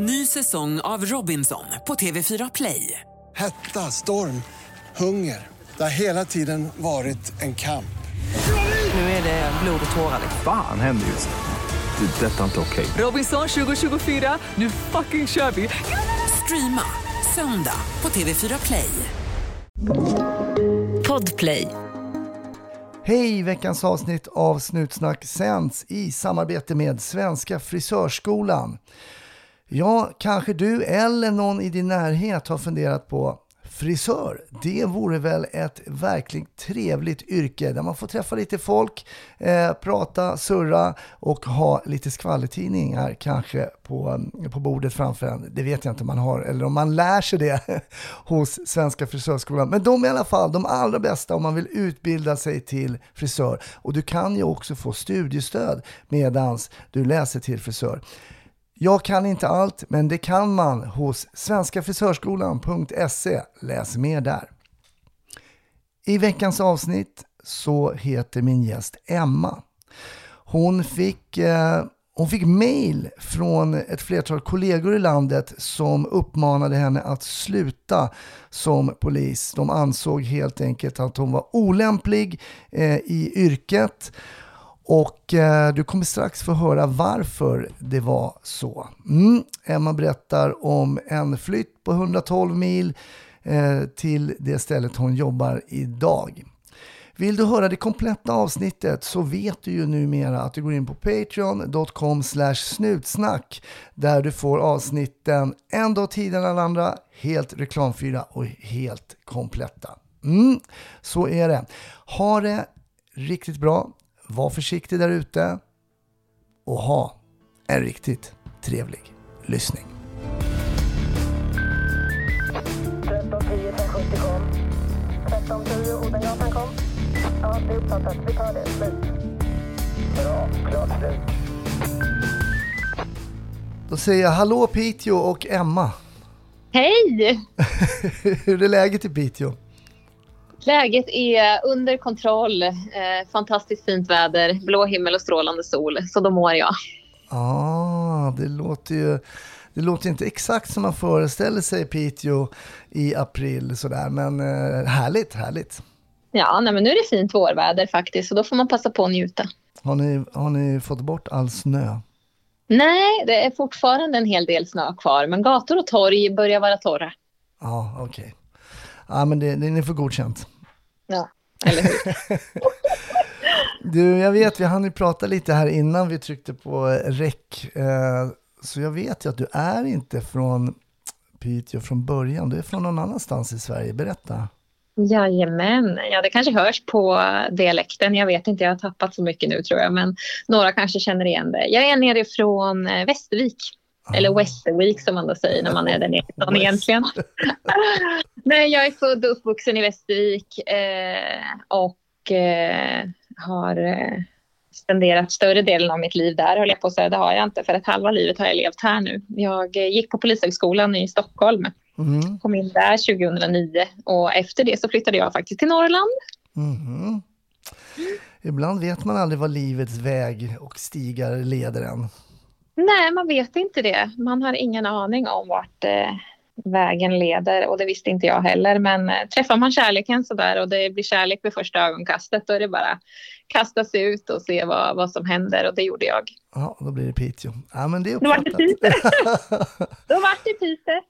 Ny säsong av Robinson på TV4 Play. Hetta, storm, hunger. Det har hela tiden varit en kamp. Nu är det blod och tårar. Fan händer just nu. Det. är Detta är inte okej. Robinson 2024, nu fucking kör vi! Streama söndag på TV4 Play. Podplay. Hej! Veckans avsnitt av Snutsnack sänds i samarbete med Svenska Frisörskolan. Ja, kanske du eller någon i din närhet har funderat på Frisör, det vore väl ett verkligt trevligt yrke där man får träffa lite folk, eh, prata, surra och ha lite skvallertidningar kanske på, eh, på bordet framför en. Det vet jag inte om man har, eller om man lär sig det hos Svenska Frisörskolan. Men de är i alla fall de allra bästa om man vill utbilda sig till frisör. Och du kan ju också få studiestöd medans du läser till frisör. Jag kan inte allt, men det kan man hos svenskafrisörskolan.se. Läs mer där. I veckans avsnitt så heter min gäst Emma. Hon fick, eh, hon fick mail från ett flertal kollegor i landet som uppmanade henne att sluta som polis. De ansåg helt enkelt att hon var olämplig eh, i yrket och eh, du kommer strax få höra varför det var så. Mm. Emma berättar om en flytt på 112 mil eh, till det stället hon jobbar idag. Vill du höra det kompletta avsnittet så vet du ju numera att du går in på patreon.com snutsnack där du får avsnitten en dag tidigare än alla andra, helt reklamfria och helt kompletta. Mm, så är det. Ha det riktigt bra. Var försiktig där ute och ha en riktigt trevlig lyssning. 1310 570 kom. 1310 Odengatan kom. Ja, det är uppfattat. Vi tar det. Slut. Bra. Klart slut. Då säger jag hallå Piteå och Emma. Hej! Hur är läget i Piteå? Läget är under kontroll. Eh, fantastiskt fint väder, blå himmel och strålande sol. Så då mår jag. Ah, det låter ju det låter inte exakt som man föreställer sig Piteå i april sådär, men eh, härligt, härligt. Ja, nej, men nu är det fint vårväder faktiskt, så då får man passa på att njuta. Har ni, har ni fått bort all snö? Nej, det är fortfarande en hel del snö kvar, men gator och torg börjar vara torra. Ja, okej. Okay. Ja, men det, det, ni får godkänt. Ja, eller hur? du, jag vet, vi hann ju prata lite här innan vi tryckte på räck. Eh, så jag vet ju att du är inte från Piteå från början. Du är från någon annanstans i Sverige. Berätta. Jajamän, ja det kanske hörs på dialekten. Jag vet inte, jag har tappat så mycket nu tror jag. Men några kanske känner igen det. Jag är nerifrån eh, Västervik. Eller Västervik som man då säger när man är där nerifrån egentligen. Nej, jag är född och uppvuxen i Västervik eh, och eh, har eh, spenderat större delen av mitt liv där, höll jag på att säga. Det har jag inte, för ett halva livet har jag levt här nu. Jag eh, gick på Polishögskolan i Stockholm. Mm. Kom in där 2009 och efter det så flyttade jag faktiskt till Norrland. Mm. Ibland vet man aldrig vad livets väg och stigar leder en. Nej, man vet inte det. Man har ingen aning om vart eh, vägen leder och det visste inte jag heller. Men eh, träffar man kärleken så där och det blir kärlek vid första ögonkastet då är det bara kasta sig ut och se vad, vad som händer och det gjorde jag. Ja, då blir det Piteå. Ja, men det är Då vart det Piteå. då vart det Piteå.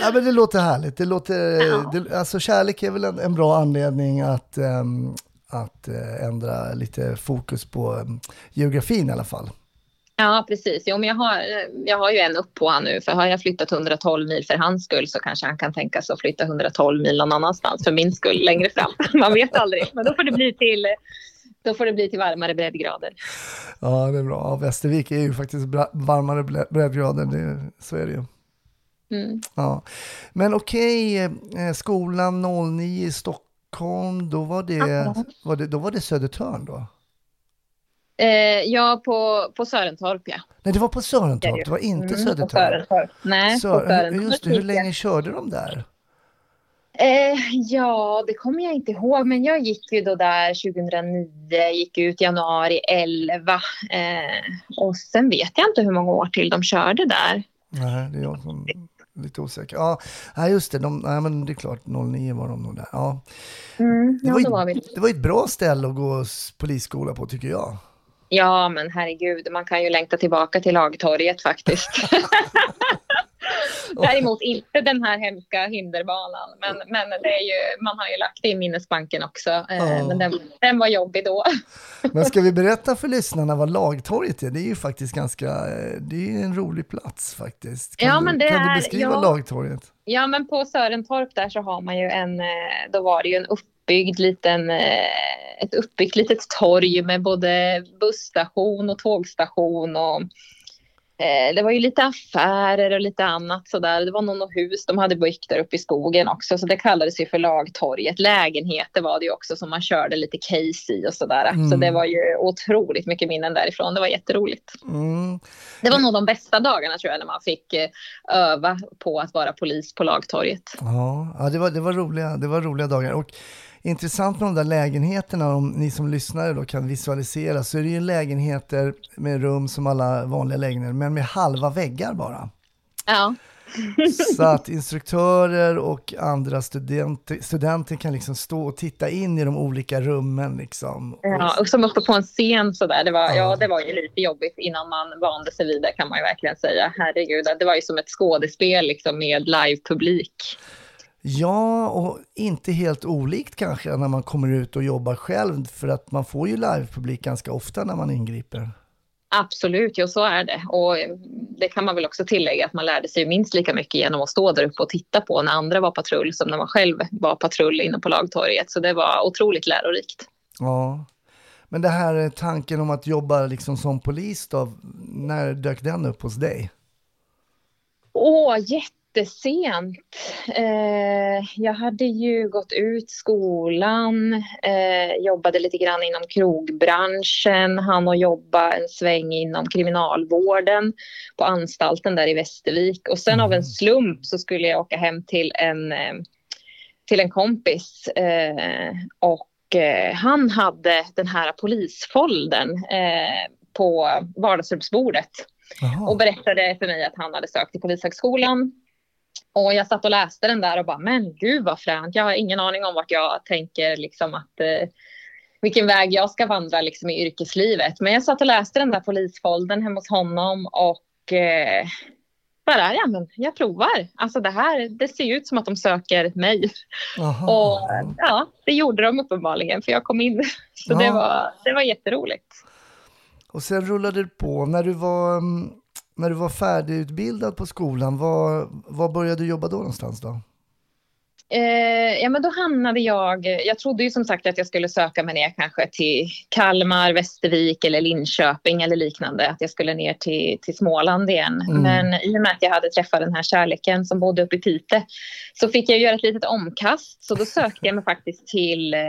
Ja, men det låter härligt. Det låter, ja. det, alltså kärlek är väl en, en bra anledning att, um, att uh, ändra lite fokus på um, geografin i alla fall. Ja, precis. Jo, men jag, har, jag har ju en upp på han nu. För har jag flyttat 112 mil för hans skull så kanske han kan tänka sig att flytta 112 mil någon annanstans för min skull längre fram. Man vet aldrig. Men då får det bli till, då får det bli till varmare breddgrader. Ja, det är bra. Ja, Västervik är ju faktiskt varmare breddgrader. Det, så är det ju. Mm. Ja. Men okej, okay, eh, skolan 09 i Stockholm, då var det, var det, då var det Södertörn då? Eh, ja, på, på Sörentorp, ja. Nej, det var på Sörentorp, det var inte mm, Södertörn. Sörentorp. Nej, Sör, på Sörentorp. Just det, hur länge körde de där? Eh, ja, det kommer jag inte ihåg, men jag gick ju då där 2009, gick ut januari 11 eh, och sen vet jag inte hur många år till de körde där. Nej, det är jag som är lite osäker. Ja, just det. De, nej, men det är klart, 09 var de nog där. Ja. Mm, Det, ja, var då var ju, vi. det var ett bra ställe att gå polisskola på tycker jag. Ja, men herregud, man kan ju längta tillbaka till Lagtorget faktiskt. Däremot inte den här hemska hinderbanan. Men, men det är ju, man har ju lagt det i minnesbanken också. Ja. Men den, den var jobbig då. Men ska vi berätta för lyssnarna vad Lagtorget är? Det är ju faktiskt ganska, eh, det är en rolig plats faktiskt. Kan, Ja, du, kan du är- beskriva ja. Lagtorget? Ja, men på Sörentorp där så har man ju en, eh, då var det ju en uppbyggd liten, eh, ett uppbyggt litet torg med både busstation och tågstation och eh, det var ju lite affärer och lite annat sådär. Det var nog något hus de hade byggt där uppe i skogen också, så det kallades ju för Lagtorget. Lägenheter var det ju också som man körde lite case i och sådär. Så Mm. det var ju otroligt mycket minnen därifrån. Det var jätteroligt. Mm. Det var nog de bästa dagarna tror jag när man fick eh, öva på att vara polis på Lagtorget. Ja, ja det, var, det, var roliga, det var roliga dagar. Och intressant med de där lägenheterna, om ni som lyssnare då kan visualisera, så är det ju lägenheter med rum som alla vanliga lägenheter, men med halva väggar bara. Ja. Så att instruktörer och andra studenter, studenter kan liksom stå och titta in i de olika rummen. Liksom. Ja, och som uppe på en scen sådär. Det var, Ja. ja. det var ju lite jobbigt innan man vande sig vid det kan man ju verkligen säga. Herregud, det var ju som ett skådespel liksom med livepublik. Ja, och inte helt olikt kanske när man kommer ut och jobbar själv, för att man får ju livepublik ganska ofta när man ingriper. Absolut, ja så är det. Och det kan man väl också tillägga att man lärde sig minst lika mycket genom att stå där uppe och titta på när andra var patrull som när man själv var patrull inne på Lagtorget. Så det var otroligt lärorikt. Ja. Men det här tanken om att jobba liksom som polis då, när dök den upp hos dig? Åh, jättesent. Eh, jag hade ju gått ut skolan, eh, jobbade lite grann inom krogbranschen, hann att jobba en sväng inom kriminalvården på anstalten där i Västervik. Och sen av en slump så skulle jag åka hem till en, eh, till en kompis eh, och eh, han hade den här polisfolden eh, på vardagsrumsbordet Jaha. och berättade för mig att han hade sökt till Polishögskolan. Och jag satt och läste den där och bara, men gud vad fränt. Jag har ingen aning om vart jag tänker liksom att eh, vilken väg jag ska vandra liksom i yrkeslivet. Men jag satt och läste den där polisfolden hemma hos honom och eh, bara, ja men jag provar. Alltså det här, det ser ju ut som att de söker mig. Jaha. Och ja, det gjorde de uppenbarligen för jag kom in. Så det, Ja. var, det var jätteroligt. Och sen rullade det på. När du var, mm, när du var färdigutbildad på skolan, var, var började du jobba då någonstans då? Eh, ja, men då hamnade jag... Jag trodde ju som sagt att jag skulle söka mig ner kanske till Kalmar, Västervik eller Linköping eller liknande. Att jag skulle ner till, till Småland igen. Mm. Men i och med att jag hade träffat den här kärleken som bodde uppe i Pite så fick jag göra ett litet omkast. Så då sökte jag mig faktiskt till, eh,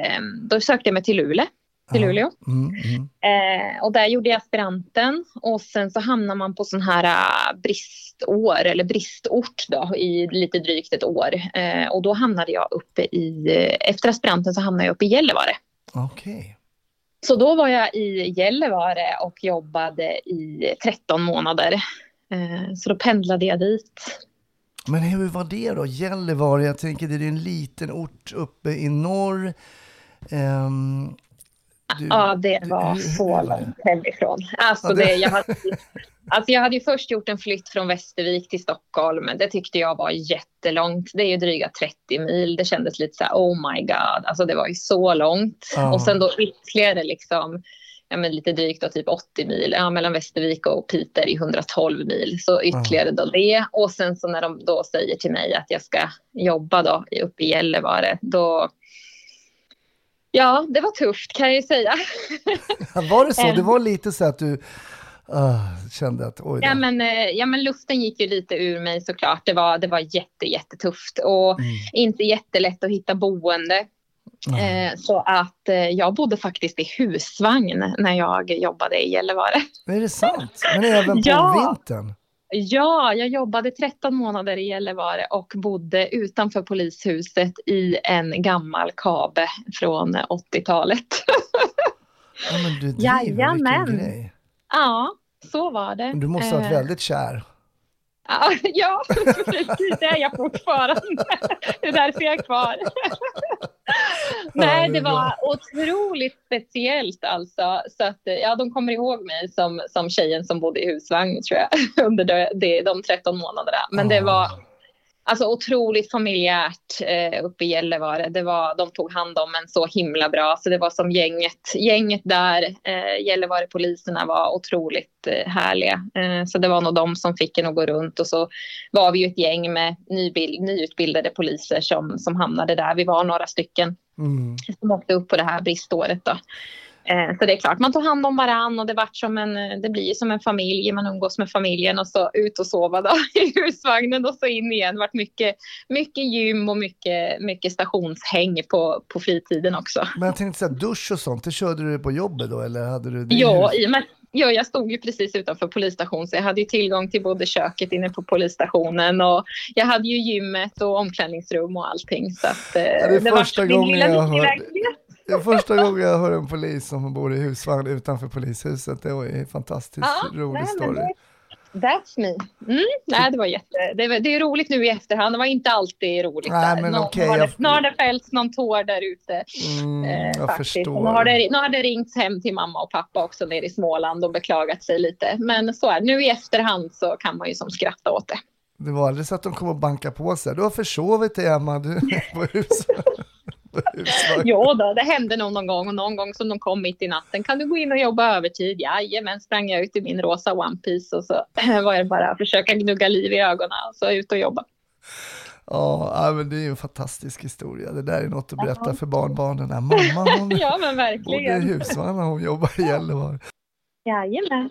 då sökte jag mig till Luleå. Till. Luleå. Mm, mm. Eh, och där gjorde jag aspiranten och sen så hamnar man på sån här uh, bristår eller bristort då i lite drygt ett år. Eh, och då hamnade jag uppe i, eh, efter aspiranten så hamnade jag uppe i Gällivare. Okej. Så då var jag i Gällivare och jobbade i 13 månader. Eh, så då pendlade jag dit. Men hur var det då? Gällivare, jag tänker det är en liten ort uppe i norr. Ehm, du- Ja, det var så långt hemifrån. Alltså, Ja, det- det, jag, hade, alltså jag hade ju först gjort en flytt från Västervik till Stockholm. Det tyckte jag var jättelångt. Det är ju dryga 30 mil. Det kändes lite så här, oh my god. Alltså det var ju så långt. Ja. Och sen då ytterligare liksom, ja men lite drygt då, typ 80 mil. Ja, mellan Västervik och Piteå är 112 mil. Så ytterligare då det. Och sen så när de då säger till mig att jag ska jobba då uppe i Gällivare, då Ja, det var tufft kan jag ju säga. Var det så? Det var lite så att du ah, kände att oj då. Ja men, eh, ja, men luften gick ju lite ur mig såklart. Det var, det var jätte, jättetufft och Mm. inte jättelätt att hitta boende. Eh, så att eh, jag bodde faktiskt i husvagn när jag jobbade i Gällivare. Är det sant? Men även på Ja. vintern? Ja, jag jobbade 13 månader i Gällivare och bodde utanför polishuset i en gammal kabe från 80-talet. Ja, men du driver, Jajamän. grej. ja, så var det. Du måste ha varit Eh, väldigt kär. Ja. Det är jag fortfarande. Det är därför jag är kvar. Nej, det var otroligt speciellt alltså. Så att, ja, de kommer ihåg mig som, som tjejen som bodde i husvagn tror jag under de, de, de 13 månaderna. Men det var Alltså otroligt familjärt eh, uppe i Gällivare. Det var, de tog hand om en så himla bra. Så det var som gänget, gänget där. Eh, Gällivare-poliserna var otroligt eh, härliga. Eh, så det var nog de som fick en att gå runt. Och så var vi ju ett gäng med nybild, nyutbildade poliser som, som hamnade där. Vi var några stycken Mm. som åkte upp på det här briståret. Då. Eh, Så det är klart, man tog hand om varann och det, vart som en, det blir som en familj. Man umgås med familjen och så ut och sova då, i husvagnen och så in igen. Det vart mycket, mycket gym och mycket, mycket stationshäng på, på fritiden också. Men jag tänkte säga dusch och sånt, det körde du på jobbet då eller hade du det Ja, med, ja, jag stod ju precis utanför polisstationen så jag hade ju tillgång till både köket inne på polisstationen och jag hade ju gymmet och omklädningsrum och allting. Så att, eh, det är vart första min gången jag hör- minilägenhet. Det är första gången jag hör en polis som bor i husvagn utanför polishuset. Det var en fantastiskt Ja, rolig nej, story. det- That's me. Mm, nej, det var jätte... Det, var- det är roligt nu i efterhand. Det var inte alltid roligt. Nej, men Nå- okej, nu, har jag- nu har fällts någon tår där ute. Mm, Eh, jag faktiskt. förstår. Nu har, det, nu har det ringts hem till mamma och pappa också nere i Småland och beklagat sig lite. Men så är. Nu i efterhand så kan man ju som skratta åt det. Det var aldrig så att de kom och banka på sig. Du har försovit dig Emma, du på husvagn. Jo då, det hände nog någon gång och någon gång som de kom mitt i natten. Kan du gå in och jobba övertid? Jajamän, sprang jag ut i min rosa One Piece och så var det bara att försöka gnugga liv i ögonen och så ut och jobba. Ja, men det är ju en fantastisk historia. Det där är något att berätta för barnbarnen. Där. Mamma hon Ja, men bodde i verkligen. husvagn hon jobbar i Gällivare. Jajamän.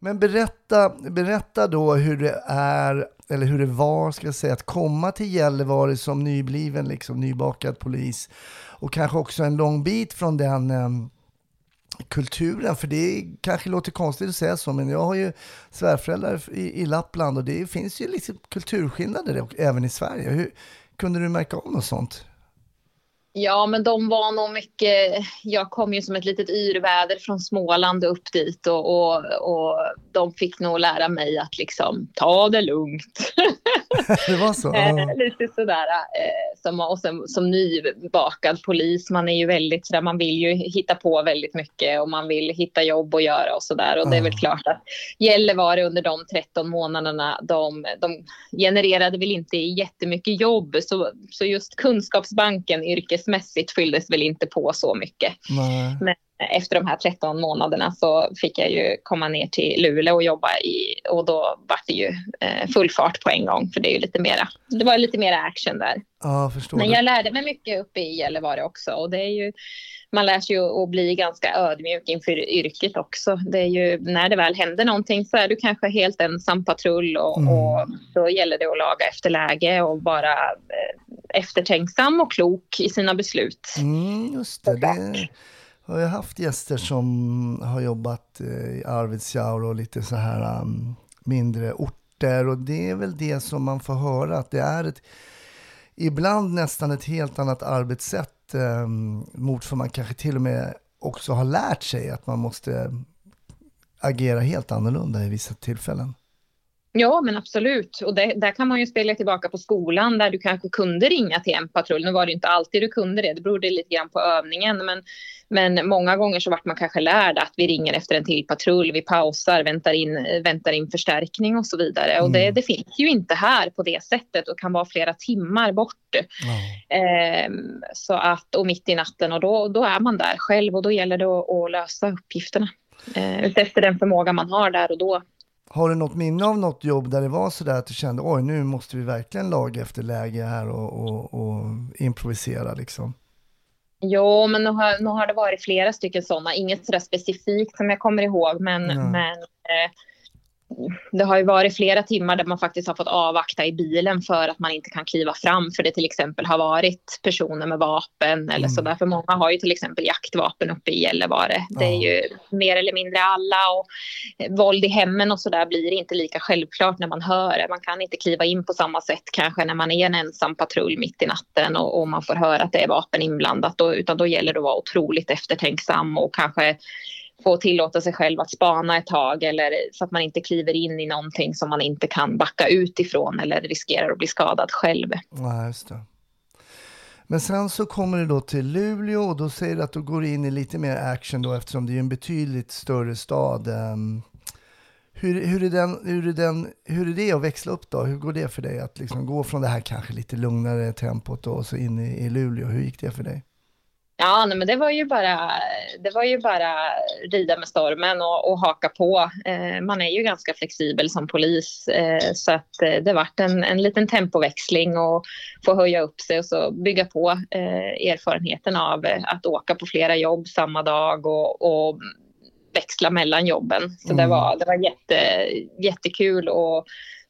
Men berätta, berätta då hur det är, eller hur det var, ska jag säga, att komma till Gällivare som nybliven, liksom, nybakad polis. Och kanske också en lång bit från den eh, kulturen, för det kanske låter konstigt att säga så, men jag har ju svärföräldrar i, i Lappland och det finns ju liksom kulturskillnader även i Sverige. Hur, kunde du märka av något sånt? Ja, men de var nog mycket... Jag kom ju som ett litet yrväder från Småland upp dit och, och, och de fick nog lära mig att liksom ta det lugnt. det var så? Eh, lite sådär. Eh, som, och sen, som nybakad polis, man är ju väldigt sådär, man vill ju hitta på väldigt mycket och man vill hitta jobb att göra och sådär. Och det är väl klart att Gällivare under de 13 månaderna, de, de genererade väl inte jättemycket jobb. Så, så just kunskapsbanken yrkesmässigt fylldes väl inte på så mycket. Nej. Efter de här 13 månaderna så fick jag ju komma ner till Luleå och jobba i och då var det ju eh, full fart på en gång för det är ju lite mera, det var lite mera action där. Ja, förstår Men det. jag lärde mig mycket uppe i Gällivare också och det är ju, man lär sig ju att bli ganska ödmjuk inför yrket också. Det är ju, när det väl händer någonting så är du kanske helt ensam patrull och, Mm. och då gäller det att laga efter läge och vara eh, eftertänksam och klok i sina beslut. Mm, just det. det har jag haft gäster som har jobbat eh, i Arvidsjaur och lite så här um, mindre orter och det är väl det som man får höra att det är ett ibland nästan ett helt annat arbetssätt um, mot vad man kanske till och med också har lärt sig att man måste agera helt annorlunda i vissa tillfällen. Ja, men absolut. Och det, där kan man ju spela tillbaka på skolan där du kanske kunde ringa till en patrull. Nu var det inte alltid du kunde det, det berodde lite grann på övningen. Men, men många gånger så vart man kanske lärd att vi ringer efter en till patrull, vi pausar, väntar in, väntar in förstärkning och så vidare. Och det, Mm. det finns ju inte här på det sättet och kan vara flera timmar bort. Ja. Ehm, så att, och mitt i natten och då, då är man där själv och då gäller det att, att lösa uppgifterna. Eh, efter den förmåga man har där och då. Har du något minne av något jobb där det var så där att du kände oj nu måste vi verkligen laga efter läge här och, och, och improvisera liksom? Jo, men nu har, nu har det varit flera stycken sådana. Inget sådär specifikt som jag kommer ihåg, men, Mm. men eh, det har ju varit flera timmar där man faktiskt har fått avvakta i bilen för att man inte kan kliva fram för det till exempel har varit personer med vapen eller Mm. sådär. För många har ju till exempel jaktvapen uppe i Gällivare. Det är ju mer eller mindre alla och eh, våld i hemmen och sådär blir inte lika självklart när man hör det. Man kan inte kliva in på samma sätt kanske när man är en ensam patrull mitt i natten och, och man får höra att det är vapen inblandat. Då, utan då gäller det att vara otroligt eftertänksam och kanske få tillåta sig själv att spana ett tag eller så att man inte kliver in i någonting som man inte kan backa ut ifrån eller riskerar att bli skadad själv. Ja, just det. Men sen så kommer du då till Luleå och då säger du att du går in i lite mer action då eftersom det är en betydligt större stad. Ehm, hur, hur, är den, hur, är den, hur är det att växla upp då? Hur går det för dig att liksom gå från det här kanske lite lugnare tempot då, och så in i, i Luleå? Hur gick det för dig? Ja, nej, men det var ju bara, det var ju bara rida med stormen och, och haka på. Eh, man är ju ganska flexibel som polis eh, så att eh, det vart en, en liten tempoväxling och få höja upp sig och så bygga på eh, erfarenheten av eh, att åka på flera jobb samma dag och, och växla mellan jobben. Så det Mm. var, det var jätte, jättekul och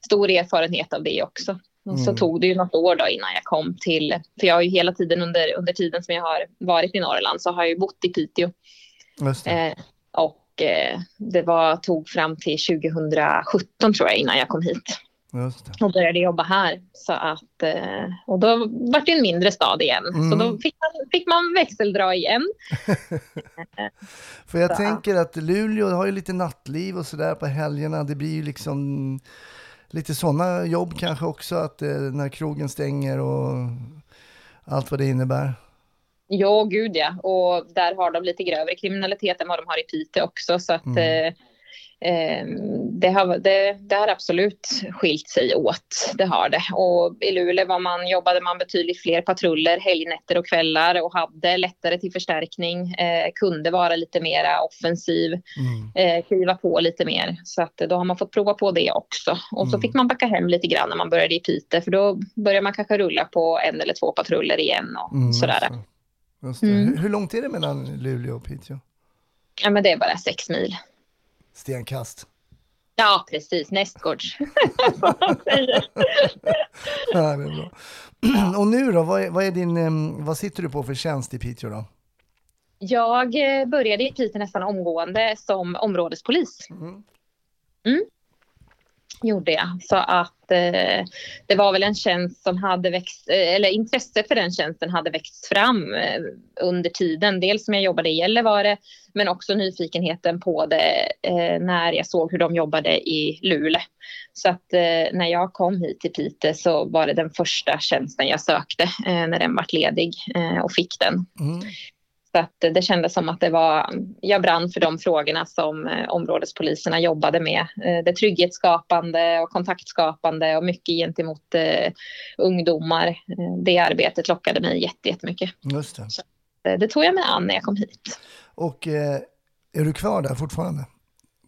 stor erfarenhet av det också. Och så Mm. tog det ju något år då innan jag kom till, för jag har ju hela tiden under, under tiden som jag har varit i Norrland så har jag ju bott i Piteå. Eh, och eh, det var, tog fram till 2017 tror jag innan jag kom hit och började jobba här. Så att, eh, och då var det en mindre stad igen. Så Mm. då fick man, fick man växeldra igen. För jag Så. tänker att Luleå har ju lite nattliv och sådär på helgerna. Det blir ju liksom lite sådana jobb kanske också, att eh, när krogen stänger och allt vad det innebär. Ja, gud ja. Och där har de lite grövre kriminalitet än vad de har i Piteå också. Så att Mm. eh, det, har, det, det har absolut skilt sig åt. Det har det. Och i Luleå var man, jobbade man betydligt fler patruller helgnätter och kvällar och hade lättare till förstärkning. Eh, kunde vara lite mera offensiv. Mm. Eh, kliva på lite mer. Så att då har man fått prova på det också. Och så Mm. fick man backa hem lite grann när man började i Piteå. För då börjar man kanske rulla på en eller två patruller igen och Mm, sådär. Mm. Hur, hur långt är det mellan Luleå och Piteå? Ja, men det är bara sex mil. Stenkast. Ja, precis. Nästgårds. Ja, det är bra. Och nu då, vad, är, vad, är din, vad sitter du på för tjänst i Piteå då? Jag eh, började i Piteå nästan omgående som områdespolis. Mm. Mm. Gjorde jag. Så att eh, det var väl en tjänst som hade växt, eh, eller intresset för den tjänsten hade växt fram eh, under tiden. Dels som jag jobbade i Gällivare, men också nyfikenheten på det eh, när jag såg hur de jobbade i Luleå. Så att eh, när jag kom hit till Piteå så var det den första tjänsten jag sökte eh, när den vart ledig eh, och fick den. Mm. Så att det kändes som att det var, jag brann för de frågorna som eh, områdespoliserna jobbade med. Eh, det trygghetsskapande och kontaktskapande och mycket gentemot eh, ungdomar. Det arbetet lockade mig jätte- jättemycket. Just det. Eh, det tog jag mig an när jag kom hit. Och är du kvar där fortfarande?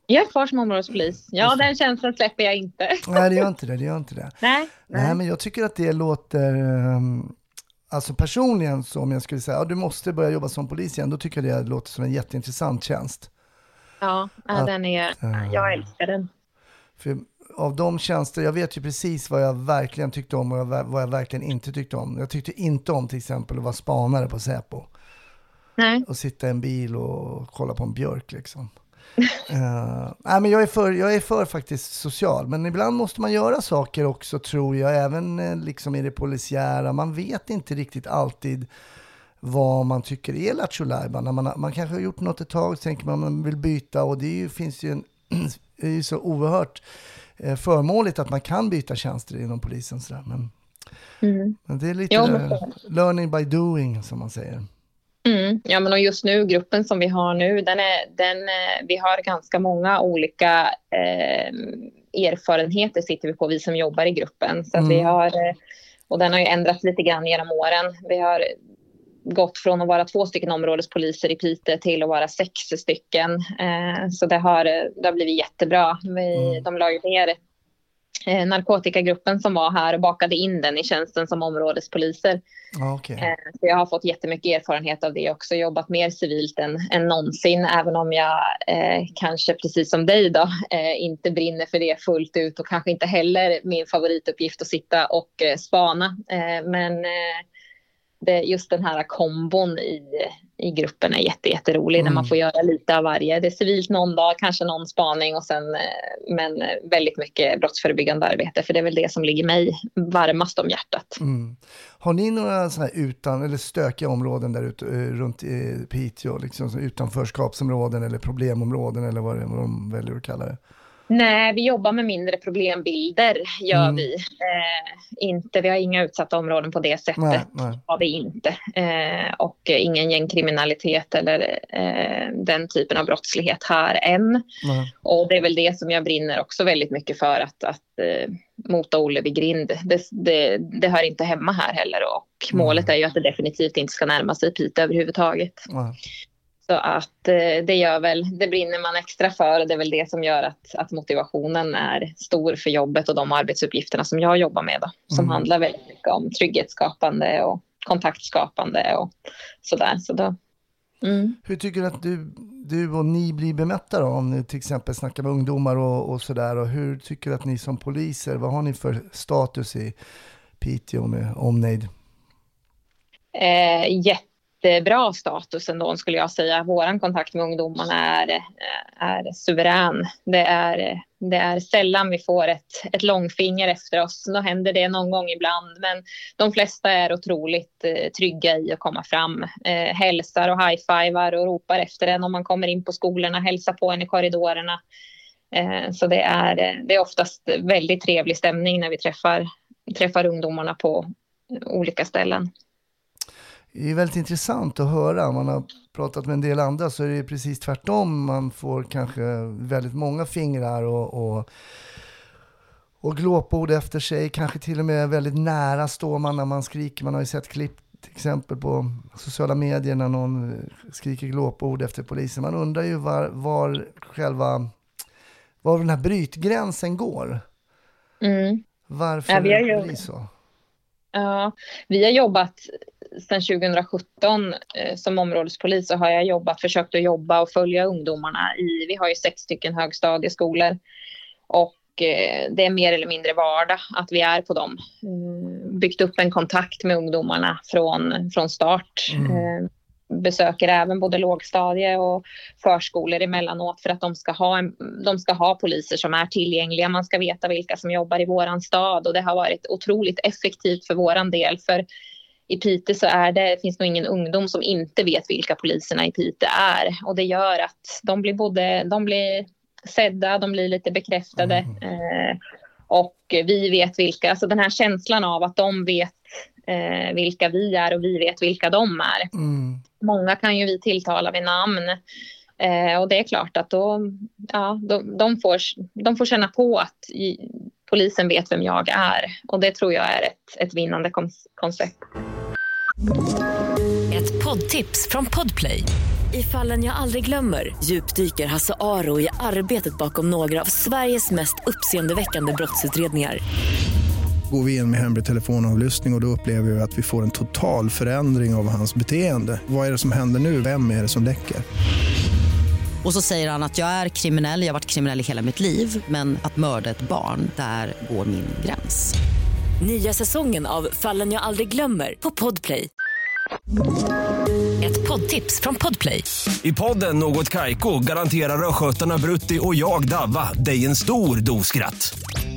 Jag är kvar som områdespolis. Ja, den känslan släpper jag inte. Nej, det gör inte det. det, gör inte det. Nej. Nej, men jag tycker att det låter, ehm, alltså personligen så om jag skulle säga, ja, du måste börja jobba som polis igen, då tycker jag det låter som en jätteintressant tjänst. Ja, ja, Att, den är, eh, jag älskar den. För av de tjänster, jag vet ju precis vad jag verkligen tyckte om och jag vad jag verkligen inte tyckte om. Jag tyckte inte om till exempel att vara spanare på Säpo Nej. och sitta i en bil och kolla på en björk liksom. Eh, nej, men jag, är för, jag är för faktiskt social, men ibland måste man göra saker också tror jag, även eh, liksom i det polisiära. Man vet inte riktigt alltid vad man tycker är lattjo man, man kanske har gjort något ett tag och så tänker man att man vill byta och det ju, finns ju en, det är ju så oerhört eh, förmånligt att man kan byta tjänster inom polisen. Sådär. Men, Mm. men det är lite Ja, men- learning by doing som man säger. Mm. Ja, men och just nu, gruppen som vi har nu, den är, den, eh, vi har ganska många olika eh, erfarenheter sitter vi på, vi som jobbar i gruppen. Så att vi Mm. har, eh, och den har ju ändrats lite grann genom åren. Vi har gått från att vara två stycken områdespoliser i Piteå till att vara sex stycken. Eh, så det har, det har blivit jättebra. Vi, Mm. De la ju ner eh, narkotikagruppen som var här och bakade in den i tjänsten som områdespoliser. Okej. Eh, Så jag har fått jättemycket erfarenhet av det också. Jobbat mer civilt än, än någonsin. Även om jag eh, kanske precis som dig då eh, inte brinner för det fullt ut. Och kanske inte heller min favorituppgift att sitta och eh, spana. Eh, men det, just den här kombon i, i gruppen är jätte, jätterolig när man Mm. får göra lite av varje. Det är civilt någon dag, kanske någon spaning och sen eh, men eh, väldigt mycket brottsförebyggande arbete för det är väl det som ligger mig varmast om hjärtat. Mm. Har ni några sådana här utan, eller stökiga områden där ute eh, runt i Piteå? Liksom, utanförskapsområden eller problemområden eller vad, det, vad de väljer att kalla det? Nej, vi jobbar med mindre problembilder gör Mm. vi. Eh, inte, vi har inga utsatta områden på det sättet. Nej, nej. har vi inte. Eh, och ingen gängkriminalitet eller eh, den typen av brottslighet här än. nej. Och det är väl det som jag brinner också väldigt mycket för att, att eh, mota Olle vid grind. Det, det, det hör inte hemma här heller och målet är ju att det definitivt inte ska närma sig Piteå överhuvudtaget. Så att eh, det gör väl, det brinner man extra för och det är väl det som gör att, att motivationen är stor för jobbet och de arbetsuppgifterna som jag jobbar med då, som Mm. handlar väldigt mycket om trygghetsskapande och kontaktskapande och sådär. Så då, mm. Hur tycker du att du, du och ni blir bemötta då? Om ni till exempel snackar med ungdomar och, och sådär. Och hur tycker du att ni som poliser, vad har ni för status i Piteå med omnejd? eh, jättebra status ändå skulle jag säga. Vår kontakt med ungdomarna är, är suverän. Det är, det är sällan vi får ett, ett långfinger efter oss. Då händer det någon gång ibland, men de flesta är otroligt eh, trygga i att komma fram. Eh, hälsar och high-fivar och ropar efter en om man kommer in på skolorna, hälsar på en i korridorerna. Eh, så det är, det är oftast väldigt trevlig stämning när vi träffar, träffar ungdomarna på olika ställen. Det är väldigt intressant att höra. Man har pratat med en del andra så är det precis tvärtom. Man får kanske väldigt många fingrar och, och, och glåpord efter sig. Kanske till och med väldigt nära står man när man skriker. Man har ju sett klipp till exempel på sociala medier när någon skriker glåpord efter polisen. Man undrar ju var, var själva, var den här brytgränsen går. Mm. Varför Ja, vi har ju- det blir så. Ja, vi har jobbat sedan 2017 eh, som områdespolis så har jag jobbat, försökt att jobba och följa ungdomarna i, vi har ju sex stycken högstadieskolor och eh, det är mer eller mindre vardag att vi är på dem. Mm, byggt upp en kontakt med ungdomarna från, från start. Mm. Eh, besöker även både lågstadie och förskolor emellanåt för att de ska, ha en, de ska ha poliser som är tillgängliga. Man ska veta vilka som jobbar i våran stad och det har varit otroligt effektivt för våran del. För i Piteå så är det, finns nog ingen ungdom som inte vet vilka poliserna i Piteå är och det gör att de blir både, de blir sedda, de blir lite bekräftade eh, och vi vet vilka, alltså den här känslan av att de vet eh, vilka vi är och vi vet vilka de är. Mm. Många kan ju vi tilltala vid namn. Eh, och det är klart att då, ja, de, de, får, de får känna på att i, polisen vet vem jag är. Och det tror jag är ett, ett vinnande koncept. Ett poddtips från Podplay. I fallen jag aldrig glömmer djupdyker Hasse Aro i arbetet bakom några av Sveriges mest uppseendeväckande brottsutredningar. Går vi in med hemlig telefonavlyssning och, och då upplever vi att vi får en total förändring av hans beteende. Vad är det som händer nu? Vem är det som läcker? Och så säger han att jag är kriminell, jag har varit kriminell i hela mitt liv men att mörda ett barn, där går min gräns. Nya säsongen av Fallen jag aldrig glömmer på Podplay. Ett poddtips från Podplay. I podden Något Kaiko garanterar östgötarna Brutti och jag, Davva, dig en stor dos skratt.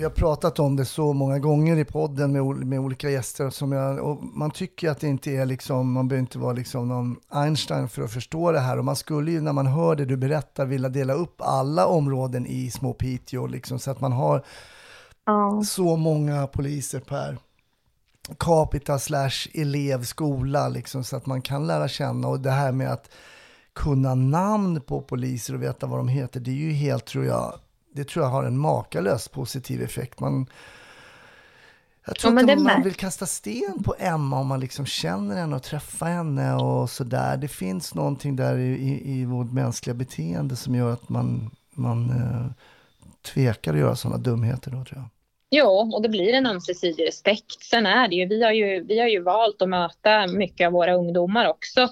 Vi har pratat om det så många gånger i podden med, med olika gäster. Som jag, och man tycker att det inte är liksom, man behöver inte vara liksom någon Einstein för att förstå det här. Och man skulle ju när man hör det du berättar vilja dela upp alla områden i små Piteå. Liksom, så att man har så många poliser per capita slash elev, skola, liksom, så att man kan lära känna. Och det här med att kunna namn på poliser och veta vad de heter, det är ju helt, tror jag, det tror jag har en makalös positiv effekt. Man, jag tror Ja, inte man vill kasta sten på Emma om man liksom känner henne och träffar henne och sådär. Det finns någonting där i, i, i vårt mänskliga beteende som gör att man, man eh, tvekar att göra sådana dumheter då tror jag. Jo, och det blir en ömsesidig respekt. Sen är det ju, vi har ju, vi har ju valt att möta mycket av våra ungdomar också.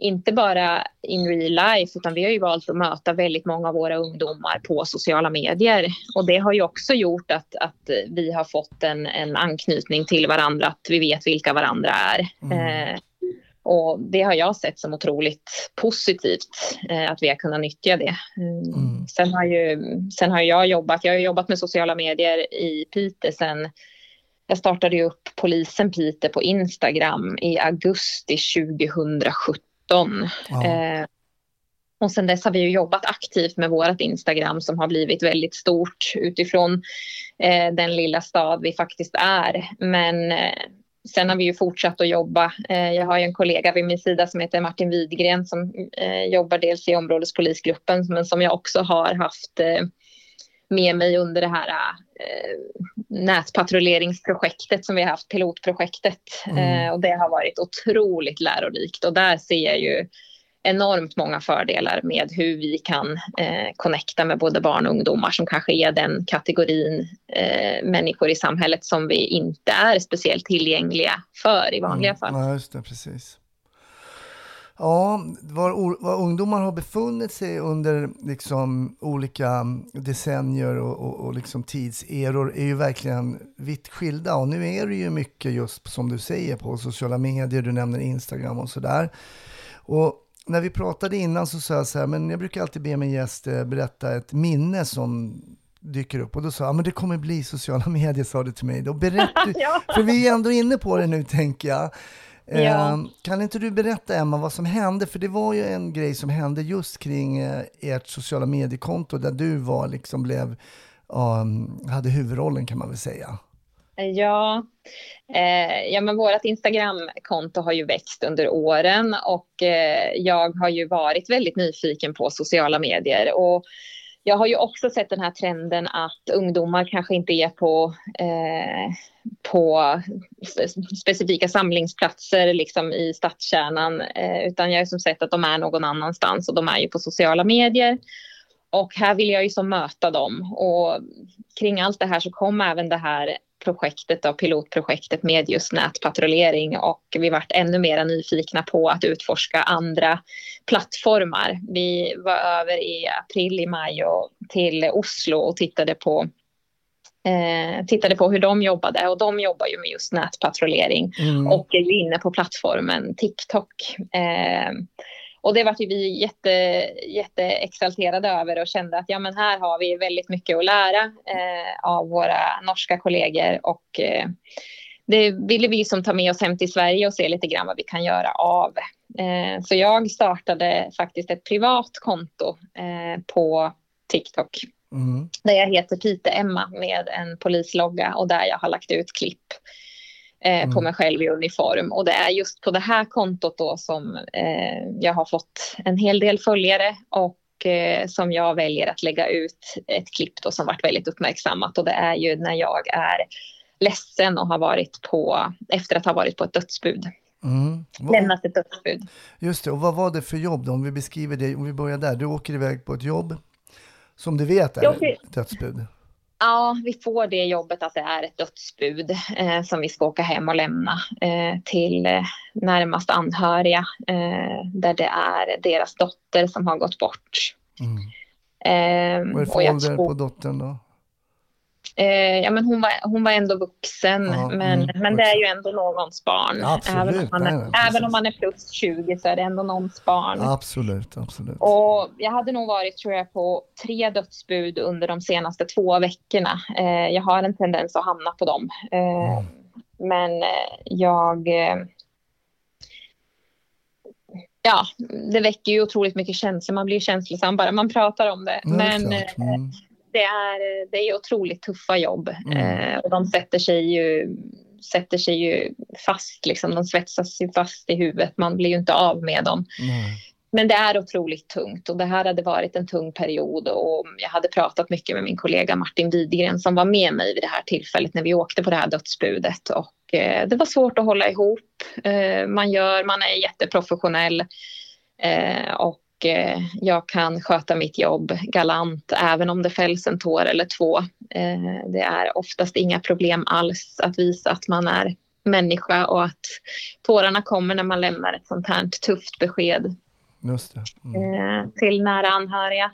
Inte bara in real life, utan vi har ju valt att möta väldigt många av våra ungdomar på sociala medier. Och det har ju också gjort att, att vi har fått en, en anknytning till varandra, att vi vet vilka varandra är. Eh, och det har jag sett som otroligt positivt, eh, att vi har kunnat nyttja det. Mm. Sen, har ju, sen har jag jobbat, jag har jobbat med sociala medier i Piteå sen jag startade ju upp polisen Piteå på Instagram i augusti 2017. Eh, och sen dess har vi ju jobbat aktivt med vårt Instagram som har blivit väldigt stort utifrån eh, den lilla stad vi faktiskt är. Men eh, sen har vi ju fortsatt att jobba. Eh, jag har ju en kollega vid min sida som heter Martin Widgren som eh, jobbar dels i områdespolisgruppen men som jag också har haft eh, med mig under det här nätpatrulleringsprojektet som vi har haft, pilotprojektet. Mm. och det har varit otroligt lärorikt och där ser jag ju enormt många fördelar med hur vi kan eh, connecta med både barn och ungdomar som kanske är den kategorin eh, människor i samhället som vi inte är speciellt tillgängliga för i vanliga mm. fall. Ja, just det, precis. Ja, var, var ungdomar har befunnit sig under liksom olika decennier och, och, och liksom tidseror är ju verkligen vitt skilda. Och nu är det ju mycket just som du säger på sociala medier, du nämner Instagram och sådär. Och när vi pratade innan så sa jag så här, men jag brukar alltid be min gäst eh, berätta ett minne som dyker upp. Och då sa jag, men det kommer bli sociala medier, sa du till mig. Då berätt ja. För vi är ändå inne på det nu, tänker jag. Ja. Eh, kan inte du berätta, Emma, vad som hände? För det var ju en grej som hände just kring eh, ert sociala mediekonto, där du var, liksom blev, um, hade huvudrollen kan man väl säga. Ja, eh, ja men vårt Instagramkonto har ju växt under åren och eh, jag har ju varit väldigt nyfiken på sociala medier. Och jag har ju också sett den här trenden att ungdomar kanske inte är på, eh, på specifika samlingsplatser liksom i stadskärnan eh, utan jag har som sett att de är någon annanstans och de är ju på sociala medier. Och här vill jag ju som möta dem och kring allt det här så kom även det här projektet, då, pilotprojektet med just nätpatrullering och vi vart ännu mer nyfikna på att utforska andra plattformar. Vi var över i april, i maj och till Oslo och tittade på eh, tittade på hur de jobbade och de jobbar ju med just nätpatrullering Mm. och är inne på plattformen TikTok. Eh, och det var ju vi jätte, jätteexalterade över och kände att ja, men här har vi väldigt mycket att lära eh, av våra norska kollegor och eh, det ville vi som ta med oss hem till Sverige och se lite grann vad vi kan göra av. Eh, så jag startade faktiskt ett privat konto eh, på TikTok Mm. där jag heter Pite Emma med en polislogga och där jag har lagt ut klipp eh, på mig själv i uniform. Och det är just på det här kontot då som eh, jag har fått en hel del följare och eh, som jag väljer att lägga ut ett klipp då som varit väldigt uppmärksammat och det är ju när jag är ledsen och har varit på, efter att ha varit på ett dödsbud. Mm. Lämnat ett dödsbud. Just det, och vad var det för jobb då? Om vi beskriver det, om vi börjar där. Du åker iväg på ett jobb som du vet är Jag åker- ett dödsbud. Ja, vi får det jobbet att det är ett dödsbud eh, som vi ska åka hem och lämna eh, till eh, närmast anhöriga eh, där det är deras dotter som har gått bort. Mm. Vad är för ålder tror- på dottern då? Eh, ja, men hon, var, hon var ändå vuxen, Ja, men, mm, men det är ju ändå någons barn. Absolut, även, om man är, nej, även om man är plus 20 så är det ändå någons barn. Absolut, absolut. Och jag hade nog varit tror jag på tre dödsbud under de senaste två veckorna. Eh, jag har en tendens att hamna på dem. Eh, Men eh, jag... Eh, ja, det väcker ju otroligt mycket känslor. Man blir känslosam bara man pratar om det. Det är Men eh, Mm. Det är, det är otroligt tuffa jobb Mm. eh, och de sätter sig ju sätter sig ju fast, liksom. de svetsas ju fast i huvudet. Man blir ju inte av med dem. Men det är otroligt tungt och det här hade varit en tung period och jag hade pratat mycket med min kollega Martin Widgren som var med mig vid det här tillfället när vi åkte på det här dödsbudet och eh, det var svårt att hålla ihop. Eh, man gör, man är jätteprofessionell eh, och eh, jag kan sköta mitt jobb galant även om det fälls en tår eller två. Eh, det är oftast inga problem alls att visa att man är människa och att tårarna kommer när man lämnar ett sånt här tufft besked. Mm. eh, till nära anhöriga.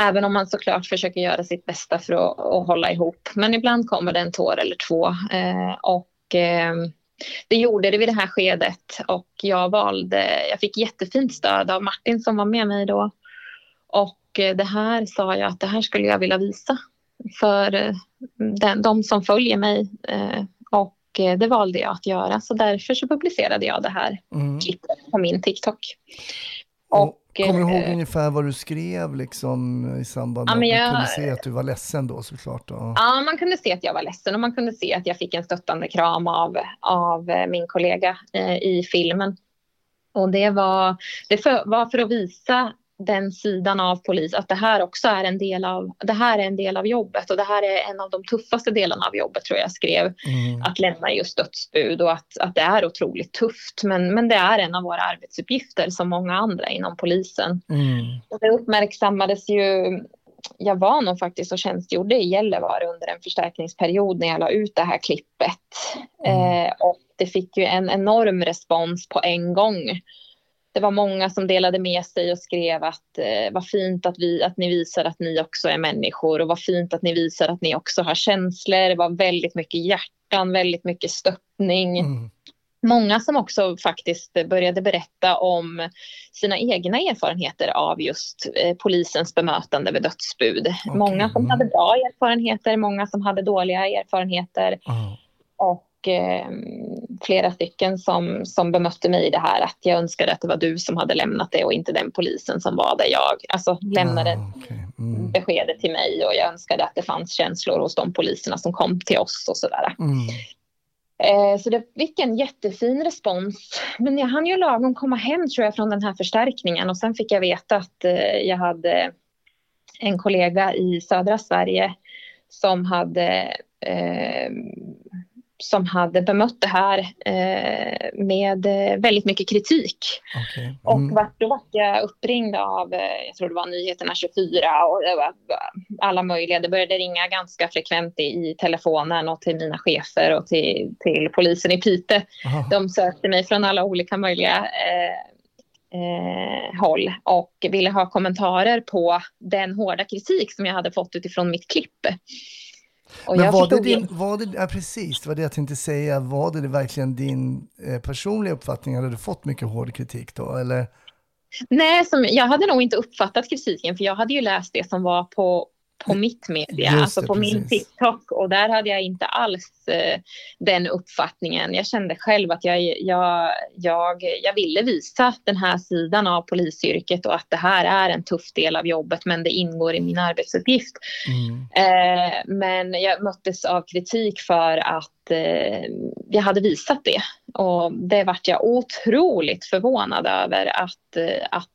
Även om man såklart försöker göra sitt bästa för att, att hålla ihop. Men ibland kommer det en tår eller två. Och eh, det gjorde det vid det här skedet. Och jag valde, jag fick jättefint stöd av Martin som var med mig då. Och eh, det här sa jag att det här skulle jag vilja visa för eh, den, de som följer mig. Eh, och det valde jag att göra. Så därför så publicerade jag det här Mm. klippet på min TikTok. Och, kommer du ihåg eh, ungefär vad du skrev liksom, i samband Ja, med men att du jag- kunde se att du var ledsen då såklart? Då. Ja, man kunde se att jag var ledsen och man kunde se att jag fick en stöttande kram av, av eh, min kollega eh, i filmen. Och det var, det för, var för att visa den sidan av polis, att det här också är en del av, det här är en del av jobbet och det här är en av de tuffaste delarna av jobbet tror jag skrev. Mm. Att lämna just dödsbud och att, att det är otroligt tufft. Men, men det är en av våra arbetsuppgifter som många andra inom polisen. Mm. Och det uppmärksammades ju. Jag var nog faktiskt och tjänstgjorde i Gällivare under en förstärkningsperiod när jag la ut det här klippet. Eh, och det fick ju en enorm respons på en gång. Det var många som delade med sig och skrev att eh, vad fint att, vi, att ni visar att ni också är människor och vad fint att ni visar att ni också har känslor. Det var väldigt mycket hjärtan, väldigt mycket stöttning. Mm. Många som också faktiskt började berätta om sina egna erfarenheter av just eh, polisens bemötande vid dödsbud. Många som hade bra erfarenheter, många som hade dåliga erfarenheter. Och eh, flera stycken som, som bemötte mig i det här att jag önskade att det var du som hade lämnat det och inte den polisen som var där jag. Alltså lämnade Mm. beskedet till mig och jag önskade att det fanns känslor hos de poliserna som kom till oss och sådär. Mm. Eh, Så det fick en jättefin respons. Men jag hann ju lagom komma hem tror jag från den här förstärkningen och sen fick jag veta att eh, jag hade en kollega i södra Sverige som hade eh, som hade bemött det här eh, med eh, väldigt mycket kritik. Och vart, då var jag uppringd av, eh, jag tror det var Nyheterna 24 och det var alla möjliga. Det började ringa ganska frekvent i, i telefonen och till mina chefer och till, till polisen i Pite. De sökte mig från alla olika möjliga eh, eh, håll och ville ha kommentarer på den hårda kritik som jag hade fått utifrån mitt klipp. Och Men var det din, var det, ja, precis, det var det jag tänkte säga. Var det verkligen din eh, personliga uppfattning? Hade du fått mycket hård kritik då? Eller? Nej, som, jag hade nog inte uppfattat kritiken för jag hade ju läst det som var på, på mitt media, alltså det, på min precis. TikTok och där hade jag inte alls eh, den uppfattningen. Jag kände själv att jag, jag, jag, jag ville visa den här sidan av polisyrket och att det här är en tuff del av jobbet men det ingår i min arbetsuppgift. Eh, men jag möttes av kritik för att eh, jag hade visat det. Och det vart jag otroligt förvånad över att, eh, att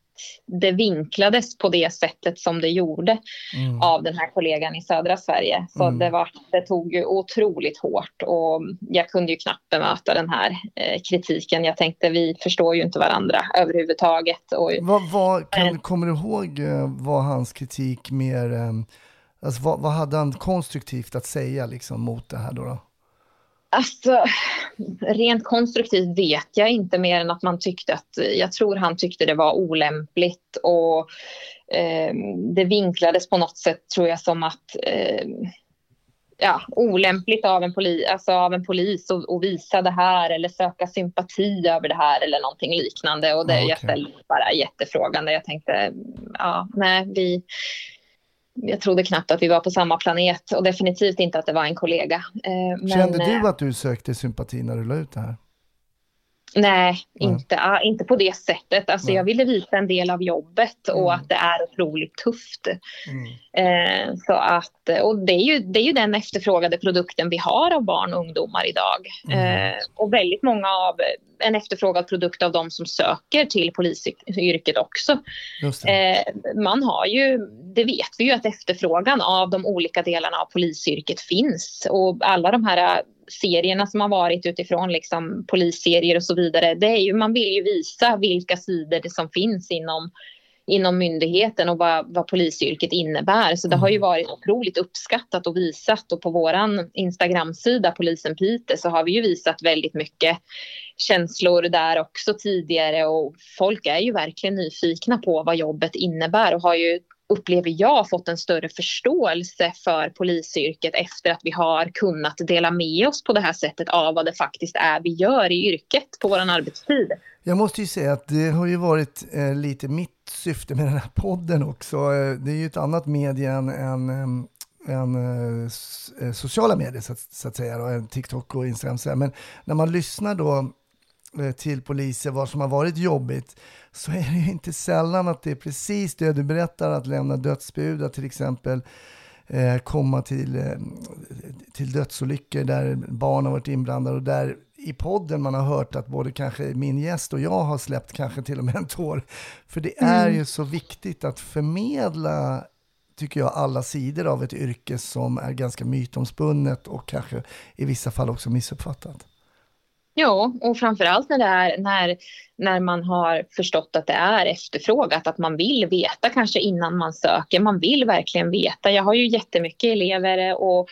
det vinklades på det sättet som det gjorde av den här kollegan i södra Sverige. Så Mm. det, var, det tog ju otroligt hårt och jag kunde ju knappt bemöta den här eh, kritiken. Jag tänkte vi förstår ju inte varandra överhuvudtaget. Och, Vad, vad, kan, kommer du ihåg eh, vad hans kritik mer, eh, alltså vad, vad hade han konstruktivt att säga liksom mot det här då? då? Alltså, rent konstruktivt vet jag inte mer än att man tyckte att, jag tror han tyckte det var olämpligt och eh, det vinklades på något sätt tror jag som att eh, ja, olämpligt av en, poli, alltså av en polis att visa det här eller söka sympati över det här eller någonting liknande. Och det, Ja, jag okej. ställde bara jättefrågan där jag tänkte, ja, nej, vi, jag trodde knappt att vi var på samma planet och definitivt inte att det var en kollega. Eh, men, Kände eh, du att du sökte sympati när du la ut det här? Nej, inte, ah, inte på det sättet. Alltså, Nej. jag ville visa en del av jobbet och att det är otroligt tufft. Eh, så att, och det är, ju, det är ju den efterfrågade produkten vi har av barn och ungdomar idag. Eh, och väldigt många av en efterfrågad produkt av de som söker till polisyrket också. Eh, man har ju, det vet vi ju att efterfrågan av de olika delarna av polisyrket finns. Och alla de här serierna som har varit utifrån liksom polisserier och så vidare. Det är ju, man vill ju visa vilka sidor det som finns inom, inom myndigheten och vad, vad polisyrket innebär. Så det har ju varit otroligt uppskattat och visat och på våran Instagramsida Polisen Piteå så har vi ju visat väldigt mycket känslor där också tidigare och folk är ju verkligen nyfikna på vad jobbet innebär och har ju upplever jag fått en större förståelse för polisyrket efter att vi har kunnat dela med oss på det här sättet av vad det faktiskt är vi gör i yrket på vår arbetstid. Jag måste ju säga att det har ju varit eh, lite mitt syfte med den här podden också. Eh, det är ju ett annat medie än, än, än eh, eh, sociala medier så att, så att säga, då, än TikTok och Instagram. Men när man lyssnar då till poliser vad som har varit jobbigt så är det ju inte sällan att det är precis det du berättar, att lämna dödsbud, att till exempel eh, komma till, eh, till dödsolyckor där barn har varit inblandade och där i podden man har hört att både kanske min gäst och jag har släppt kanske till och med en tår. För det är Mm. ju så viktigt att förmedla tycker jag, alla sidor av ett yrke som är ganska mytomspunnet och kanske i vissa fall också missuppfattat. Ja, och framförallt när, det är, när, när man har förstått att det är efterfrågat, att man vill veta kanske innan man söker. Man vill verkligen veta. Jag har ju jättemycket elever och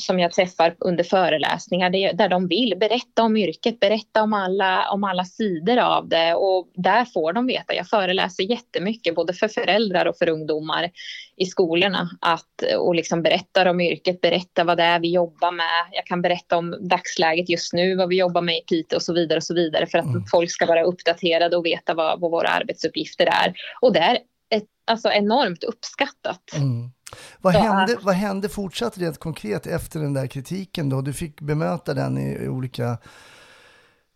som jag träffar under föreläsningar det- där de vill berätta om yrket, berätta om alla, om alla sidor av det och där får de veta. Jag föreläser jättemycket både för föräldrar och för ungdomar i skolorna att, och liksom berättar om yrket, berätta vad det är vi jobbar med. Jag kan berätta om dagsläget just nu, vad vi jobbar med i Piteå och så vidare och så vidare för att folk ska vara uppdaterade och veta vad, vad våra arbetsuppgifter är. Och det är ett, alltså enormt uppskattat. Vad hände, vad hände fortsatt rent konkret efter den där kritiken då? Du fick bemöta den i, i olika...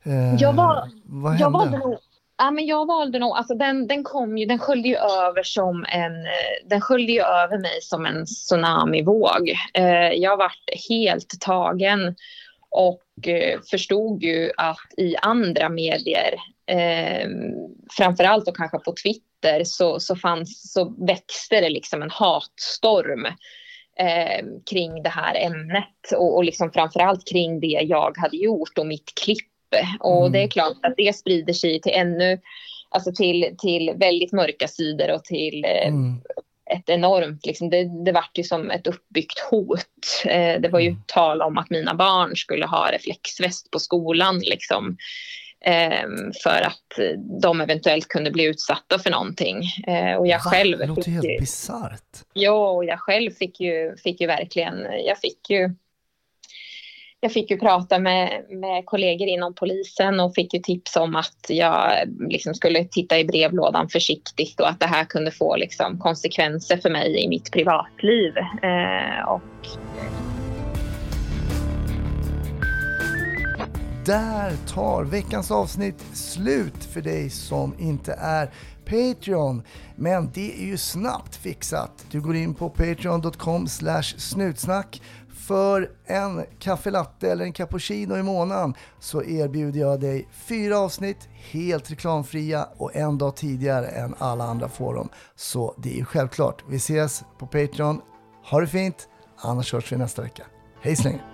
Eh, Jag var- vad Jag hände? valde nog, ja, men jag valde nog, alltså den, den kom ju, den sköljde ju över som en, eh, den sköljde ju över mig som en tsunamivåg. Eh, jag vart helt tagen och eh, förstod ju att i andra medier, eh, framförallt och kanske på Twitter, så, så, fanns, så växte det liksom en hatstorm eh, kring det här ämnet och, och liksom framförallt kring det jag hade gjort och mitt klipp. Och det är klart att det sprider sig till ännu, alltså till, till väldigt mörka sidor och till eh, ett enormt, liksom, det, det vart ju som ett uppbyggt hot. Eh, det var ju tal om att mina barn skulle ha reflexväst på skolan liksom. Eh, för att eh, de eventuellt kunde bli utsatta för någonting. Eh, och jag Va? själv Det låter helt bisarrt. Ja, och jag själv fick ju, fick ju verkligen, jag fick ju jag fick ju prata med, med kollegor inom polisen och fick ju tips om att jag liksom skulle titta i brevlådan försiktigt och att det här kunde få liksom konsekvenser för mig i mitt privatliv. Eh, och Där tar veckans avsnitt slut för dig som inte är Patreon. Men det är ju snabbt fixat. Du går in på patreon.com slash snutsnack. För en kaffelatte eller en cappuccino i månaden så erbjuder jag dig fyra avsnitt helt reklamfria och en dag tidigare än alla andra får dem. Så det är ju självklart. Vi ses på Patreon. Ha det fint, annars hörs vi nästa vecka. Hej så länge!